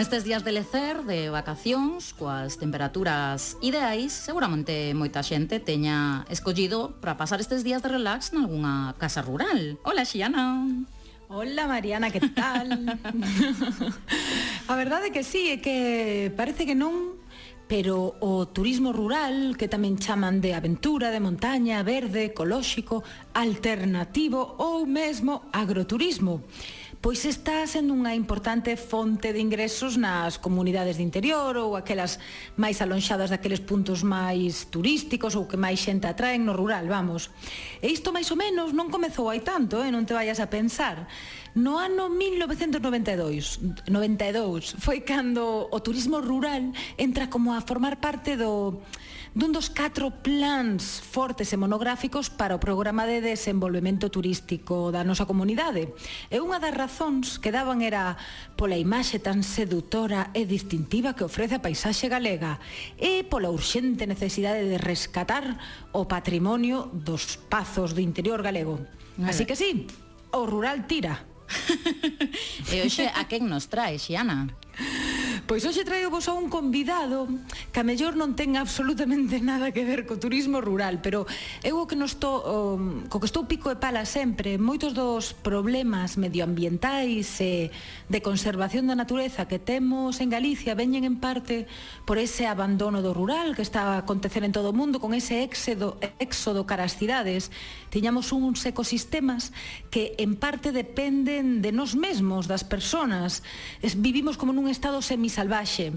Nestes días de lecer, de vacacións, coas temperaturas ideais, seguramente moita xente teña escollido para pasar estes días de relax nalgúna casa rural. Hola, Xiana. Hola Mariana, que tal? a verdade é que sí, é que parece que non pero o turismo rural, que tamén chaman de aventura, de montaña, verde, ecolóxico, alternativo ou mesmo agroturismo, pois está sendo unha importante fonte de ingresos nas comunidades de interior ou aquelas máis alonxadas daqueles puntos máis turísticos ou que máis xente atraen no rural, vamos. E isto máis ou menos non comezou hai tanto, eh? non te vayas a pensar. No ano 1992, 92 foi cando o turismo rural entra como a formar parte do dun dos catro plans fortes e monográficos para o programa de desenvolvemento turístico da nosa comunidade. E unha das razóns que daban era pola imaxe tan sedutora e distintiva que ofrece a paisaxe galega e pola urxente necesidade de rescatar o patrimonio dos pazos do interior galego. Así que sí, o rural tira. e hoxe a quen nos trae, Xiana? Pois hoxe traio vos a un convidado que a mellor non ten absolutamente nada que ver co turismo rural, pero eu o que non estou, um, co que estou pico e pala sempre, moitos dos problemas medioambientais e de conservación da natureza que temos en Galicia veñen en parte por ese abandono do rural que está a acontecer en todo o mundo con ese éxodo, éxodo cara as cidades. Tiñamos uns ecosistemas que en parte dependen de nós mesmos, das persoas. Vivimos como nun estado semisabético salvaxe.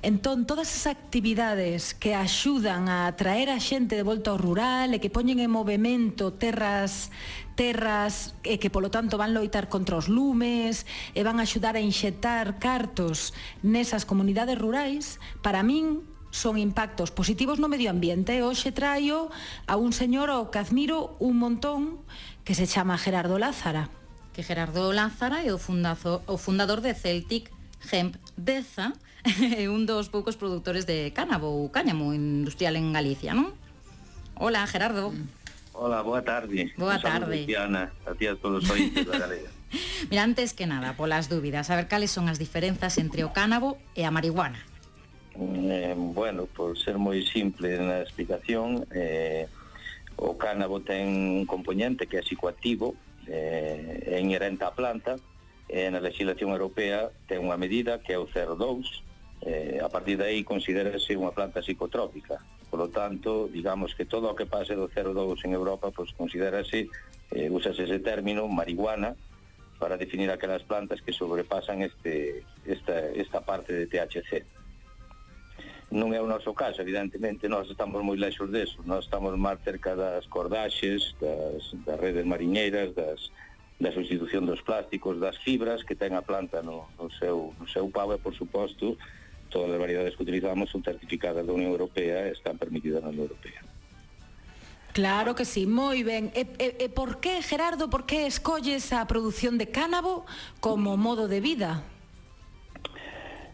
Entón, todas as actividades que axudan a atraer a xente de volta ao rural e que poñen en movimento terras terras e que polo tanto van loitar contra os lumes e van axudar a inxetar cartos nesas comunidades rurais, para min son impactos positivos no medio ambiente. Hoxe traio a un señor ao que admiro un montón que se chama Gerardo Lázara. Que Gerardo Lázara é o, fundazo, o fundador de Celtic Hemp Beza é un dos poucos produtores de cánabo ou cáñamo industrial en Galicia, non? Hola, Gerardo. Hola, boa tarde. Boa Nos tarde. Tiana, a ti a todos os ointes da Galega. Mira, antes que nada, polas dúbidas, a ver cales son as diferenzas entre o cánabo e a marihuana. Mm, eh, bueno, por ser moi simple na explicación, eh, o cánabo ten un componente que é psicoactivo, eh, é inherente á planta, eh, na legislación europea ten unha medida que é o CER2, eh, a partir de aí considerase unha planta psicotrópica. Por lo tanto, digamos que todo o que pase do 02 en Europa, pois, pues considerase, eh, usas ese término, marihuana, para definir aquelas plantas que sobrepasan este, esta, esta parte de THC. Non é o noso caso, evidentemente, nós estamos moi lexos deso, nós estamos máis cerca das cordaxes, das, das redes mariñeiras, das, da substitución dos plásticos, das fibras que ten a planta no, no, seu, no seu pau e, por suposto, todas as variedades que utilizamos son certificadas da Unión Europea e están permitidas na Unión Europea. Claro que sí, moi ben. E, e, e por que, Gerardo, por que escolles a produción de cánabo como modo de vida?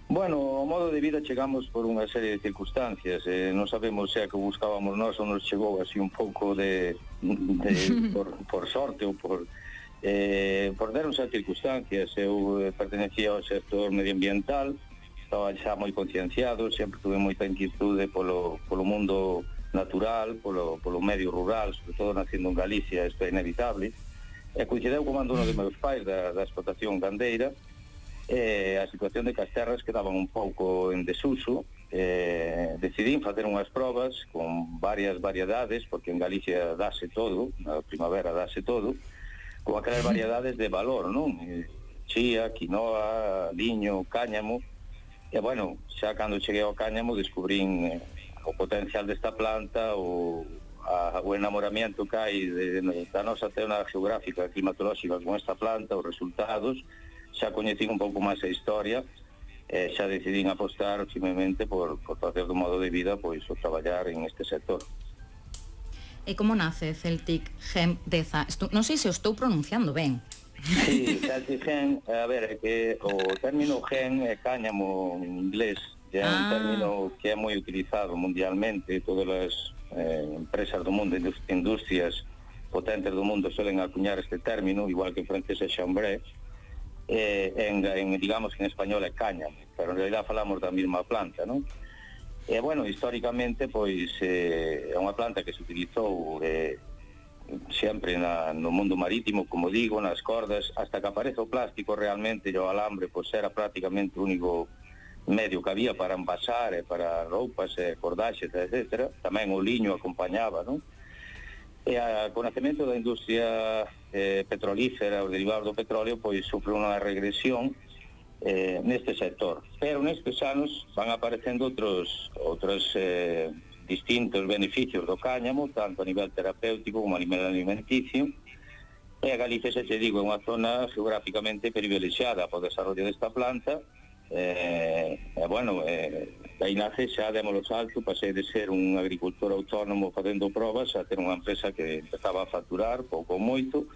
Bueno, o modo de vida chegamos por unha serie de circunstancias eh, Non sabemos se a que buscábamos nós ou nos chegou así un pouco de, de por, por sorte ou por, Eh, por deronse as circunstancias, eu eh, pertenecía ao sector medioambiental, estaba xa moi concienciado, sempre tuve moita inquietude polo, polo mundo natural, polo, polo medio rural, sobre todo naciendo en Galicia, isto é inevitable, e coincideu co abandono de meus pais da, da explotación gandeira, e a situación de que as terras quedaban un pouco en desuso, eh, decidín facer unhas probas con varias variedades, porque en Galicia dase todo, na primavera dase todo, coa aquelas variedades de valor, non? Eh, chía, quinoa, liño, cáñamo. E, bueno, xa cando cheguei ao cáñamo descubrín eh, o potencial desta planta, o, a, o enamoramiento que hai de, de, da nosa zona geográfica climatolóxica con esta planta, os resultados, xa coñecín un pouco máis a historia, eh, e xa decidín apostar firmemente por, por facer do modo de vida pois o traballar en este sector e como nace Celtic Gem Deza. Estou, non sei se o estou pronunciando ben. Sí, Celtic Gem, a ver, que o término gen é cáñamo en inglés, que é ah. un término que é moi utilizado mundialmente, todas as eh, empresas do mundo, industrias potentes do mundo suelen acuñar este término, igual que en francés é chambré, eh, en, en, digamos que en español é cáñamo, pero en realidad falamos da mesma planta, non? E, bueno, históricamente, pois, eh, é unha planta que se utilizou eh, sempre na, no mundo marítimo, como digo, nas cordas, hasta que aparece o plástico realmente, e o alambre, pois, era prácticamente o único medio que había para envasar, e para roupas, e cordaxes, etc. Tamén o liño acompañaba, non? E a, co nacemento da industria eh, petrolífera, o derivado do petróleo, pois sufre unha regresión eh, neste sector. Pero nestes anos van aparecendo outros, outros eh, distintos beneficios do cáñamo, tanto a nivel terapéutico como a nivel alimenticio, e a Galicia, se te digo, é unha zona geográficamente privilexiada para o desarrollo desta planta, eh, e, bueno, eh, aí nace xa demos o salto, pasei de ser un agricultor autónomo facendo probas a ter unha empresa que empezaba a facturar pouco ou moito,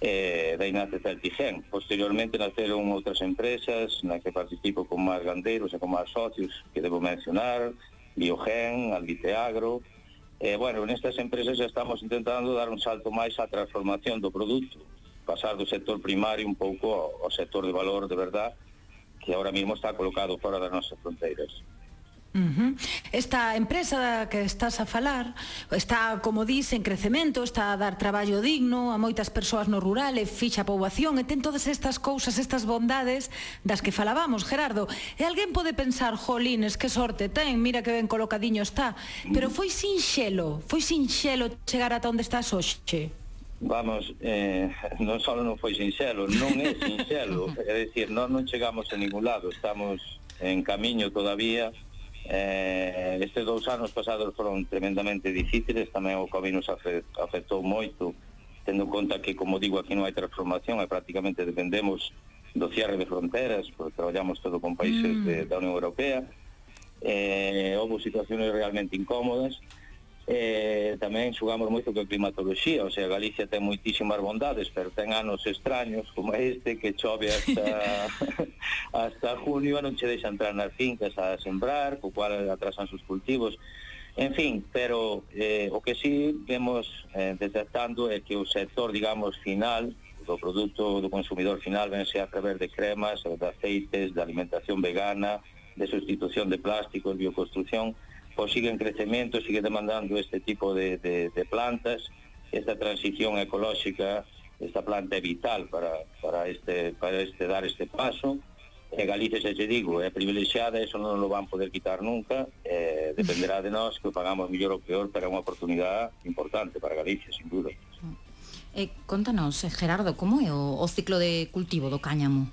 eh, da Inace Celtigén. Posteriormente naceron outras empresas na que participo con máis gandeiros e con máis socios que debo mencionar, Biogen, Albiteagro. Eh, bueno, nestas empresas estamos intentando dar un salto máis á transformación do produto, pasar do sector primario un pouco ao sector de valor de verdad que ahora mismo está colocado fora das nosas fronteiras. Uh -huh. Esta empresa da que estás a falar está, como dis, en crecemento, está a dar traballo digno a moitas persoas no rural e ficha a poboación e ten todas estas cousas, estas bondades das que falábamos, Gerardo. E alguén pode pensar, jolines, que sorte ten, mira que ben colocadiño está. Pero foi sinxelo, foi sinxelo chegar ata onde estás hoxe. Vamos, eh, non só non foi sinxelo, non é sinxelo. é dicir, non, non chegamos a ningún lado, estamos en camiño todavía, Eh, estes dous anos pasados foron tremendamente difíciles, tamén o Covid nos afectou moito, tendo en conta que, como digo, aquí non hai transformación, e prácticamente dependemos do cierre de fronteras, porque traballamos todo con países mm. de, da Unión Europea, eh, houve situacións realmente incómodas, eh, tamén xugamos moito con climatoloxía, o sea, Galicia ten moitísimas bondades, pero ten anos extraños como este que chove hasta hasta junio non che deixa entrar nas fincas a sembrar, co cual atrasan sus cultivos. En fin, pero eh, o que sí vemos eh, detectando é que o sector, digamos, final do produto do consumidor final vense a través de cremas, de aceites, de alimentación vegana, de sustitución de plásticos, bioconstrucción, pois sigue en crecemento, sigue demandando este tipo de, de, de plantas. Esta transición ecolóxica, esta planta é vital para, para, este, para este dar este paso. E Galicia, xa te digo, é privilexiada, eso non lo van poder quitar nunca, eh, dependerá de nós que o pagamos mellor ou peor, pero é unha oportunidade importante para Galicia, sin duda. Eh, contanos, eh, Gerardo, como é o, o ciclo de cultivo do cáñamo?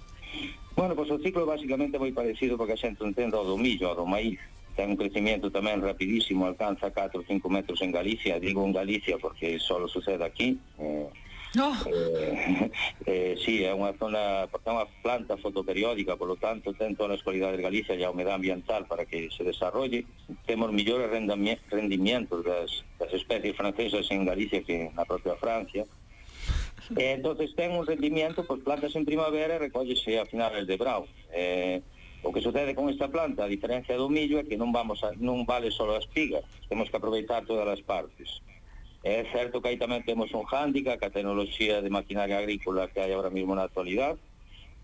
Bueno, pois o ciclo basicamente moi parecido porque a xente entende o do millo, o do maíz. Ten un crecimiento tamén rapidísimo, alcanza 4 ou 5 metros en Galicia, digo en Galicia porque só sucede aquí, eh. Eh, eh, sí, é unha zona, porque é unha planta fotoperiódica, por lo tanto, ten todas as cualidades de Galicia e a humedad ambiental para que se desarrolle. Temos millores rendimientos das, das especies francesas en Galicia que na propia Francia. Entonces ten un rendimiento, pues plantas en primavera e recollese a finales de brao. O que sucede con esta planta, a diferencia do millo, é que non, vamos a, non vale só a espiga, temos que aproveitar todas as partes. É certo que aí tamén temos un hándica, que a tecnoloxía de maquinaria agrícola que hai ahora mesmo na actualidade,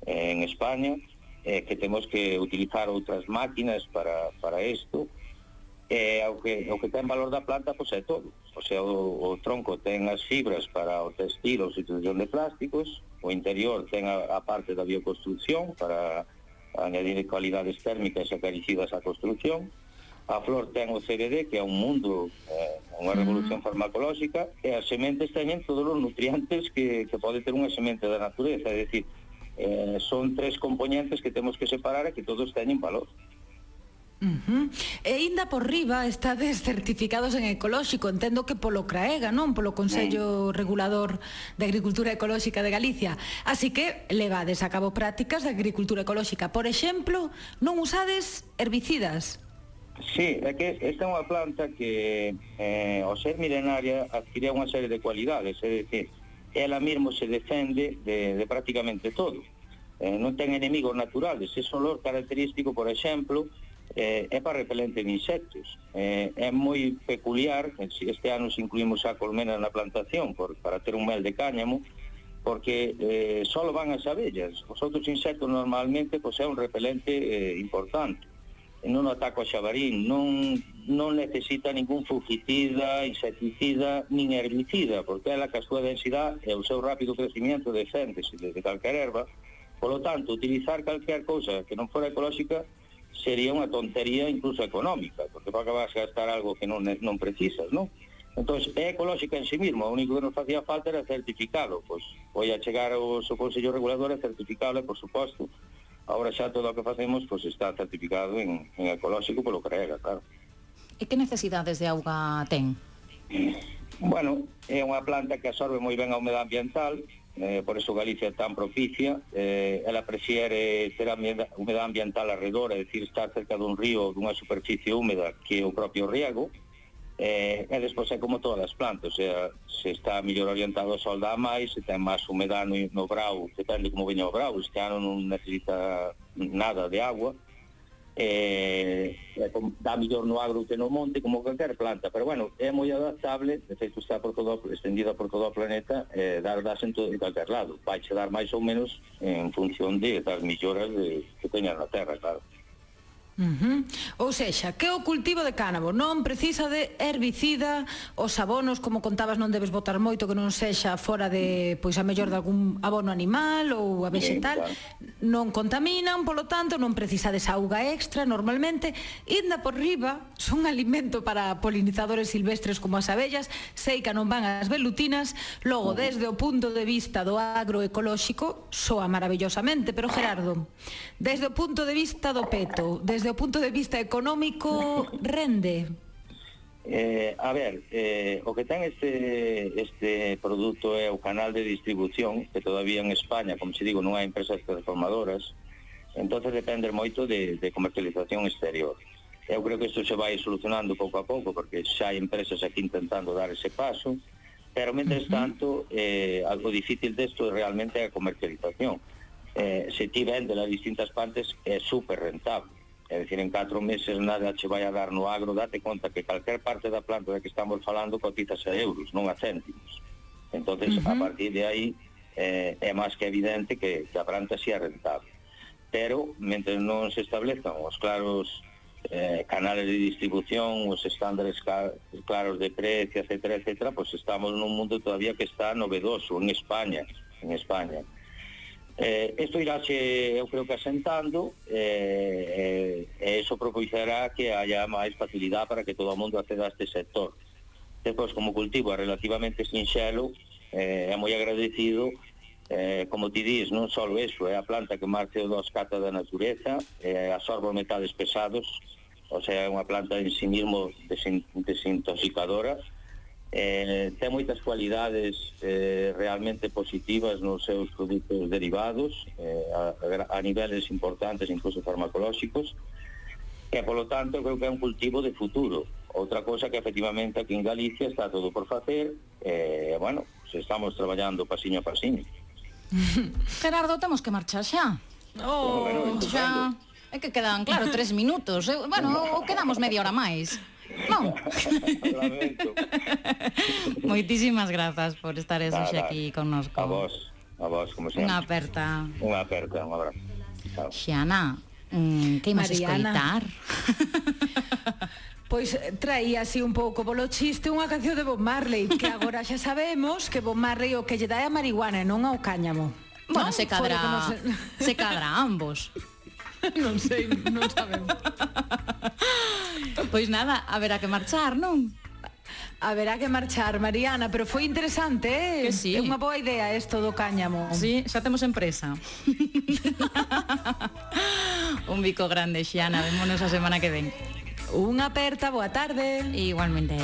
en España, eh, que temos que utilizar outras máquinas para, para isto, eh, o, que, o que ten valor da planta pois é todo. O sea, o, o tronco ten as fibras para o textil ou substitución de plásticos, o interior ten a, a parte da bioconstrucción para añadir cualidades térmicas acaricidas á construcción. A flor ten o CBD, que é un mundo, eh, unha revolución mm. farmacolóxica, e as sementes teñen todos os nutrientes que, que pode ter unha semente da natureza, é dicir, eh, son tres componentes que temos que separar e que todos teñen valor. Uh Uh -huh. E ainda por riba estades certificados en ecolóxico, entendo que polo CRAEGA, non? Polo Consello sí. Regulador de Agricultura Ecolóxica de Galicia. Así que levades a cabo prácticas de agricultura ecolóxica. Por exemplo, non usades herbicidas. Sí, é que esta é unha planta que eh, ao ser milenaria adquire unha serie de cualidades, é dicir, ela mesmo se defende de, de prácticamente todo. Eh, non ten enemigos naturales, é olor característico, por exemplo, eh, é para repelente de insectos. Eh, é moi peculiar, eh, este ano se incluímos a colmena na plantación por, para ter un mel de cáñamo, porque eh, só van as abellas. Os outros insectos normalmente pois, é un repelente eh, importante. Non ataca o xabarín, non, non necesita ningún fungicida, insecticida, nin herbicida, porque ela que a súa densidade e o seu rápido crecimiento deféndese desde calquer erva. Por lo tanto, utilizar calquer cousa que non fora ecolóxica sería unha tontería incluso económica, porque para acabar a gastar algo que non, non precisas, non? Entón, é ecolóxica en sí mismo, o único que nos facía falta era certificado, pois foi a chegar ao seu Consello Regulador e certificable, por suposto, ahora xa todo o que facemos pois está certificado en, en ecolóxico polo CREGA, claro. E que necesidades de auga ten? Bueno, é unha planta que absorbe moi ben a humedade ambiental, eh, por eso Galicia é tan propicia, eh, ela prefiere ter a humedad ambiental alrededor, é dicir, estar cerca dun río, dunha superficie húmeda que o propio riego, eh, e despois é como todas as plantas, o sea, se está mellor orientado ao sol dá máis, se ten máis humedad no, no brau, depende como veña o brau, este ano non necesita nada de agua, eh, eh dá millor no agro que no monte como calquer planta, pero bueno, é moi adaptable de feito está por todo, extendida por todo o planeta eh, dar das en, todo, en calquer lado. Vai che dar máis ou menos en función de das milloras de, que teña na terra, claro. Uh -huh. Ou sexa, que o cultivo de cánabo non precisa de herbicida, os abonos, como contabas, non debes botar moito que non sexa fora de, pois a mellor de algún abono animal ou a vegetal, sí, claro. non contaminan, polo tanto, non precisa de auga extra normalmente, inda por riba son alimento para polinizadores silvestres como as abellas, sei que non van as velutinas, logo desde o punto de vista do agroecolóxico soa maravillosamente, pero Gerardo, desde o punto de vista do peto, desde desde o punto de vista económico rende? Eh, a ver, eh, o que ten este, este produto é o canal de distribución que todavía en España, como se digo, non hai empresas transformadoras entonces depende moito de, de comercialización exterior. Eu creo que isto se vai solucionando pouco a pouco porque xa hai empresas aquí intentando dar ese paso pero mentres tanto eh, algo difícil desto de realmente é a comercialización. Eh, se ti vende las distintas partes é super rentable É dicir, en 4 meses nada che vai a dar no agro, date conta que calquer parte da planta da que estamos falando cotizase a euros, non a céntimos. entonces uh -huh. a partir de aí eh, é máis que evidente que, que a planta si é rentable. Pero, mentre non se establezan os claros eh, canales de distribución, os estándares claros de precio, etcétera, etcétera, pues estamos nun mundo todavía que está novedoso en España, en España. Uh Eh, isto iráse, eu creo que asentando, eh, eh, e iso propiciará que haya máis facilidade para que todo o mundo acceda a este sector. Depois, como cultivo é relativamente sinxelo, eh, é moi agradecido, eh, como ti dís, non só eso, é a planta que máis o dos cata da natureza, eh, absorbe metales pesados, o sea, é unha planta en sí mismo desintoxicadora, eh, ten moitas cualidades eh, realmente positivas nos seus produtos derivados eh, a, a niveles importantes incluso farmacolóxicos que polo tanto creo que é un cultivo de futuro. Outra cosa que efectivamente aquí en Galicia está todo por facer eh, bueno, pues estamos traballando pasiño a pasiño. Gerardo, temos que marchar xa. Oh, bueno, xa. É que quedan, claro, tres minutos. Eh, bueno, quedamos media hora máis. Non. Moitísimas grazas por estar eso aquí connosco. A vos, a vos, como sempre. Unha aperta. Unha aperta, un abrazo. Chao. Xana, mm, que imas escoitar? Pois eh, traía así un pouco polo chiste unha canción de Bob Marley Que agora xa sabemos que Bob Marley o que lle dá é a marihuana e non ao cáñamo Bueno, non, se cadra, se... se cadra ambos non sei, non sabemos. pois nada, haberá que marchar, non? Haberá que marchar, Mariana, pero foi interesante, eh? Que sí. É unha boa idea isto do cáñamo. Sí, xa temos empresa. Un bico grande, Xiana, vémonos a semana que ven. Unha aperta, boa tarde. Igualmente.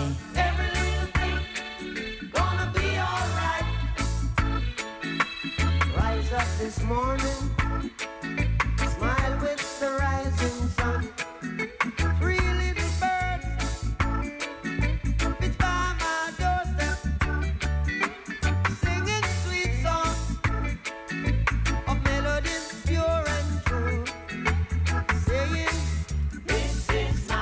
Rise up this morning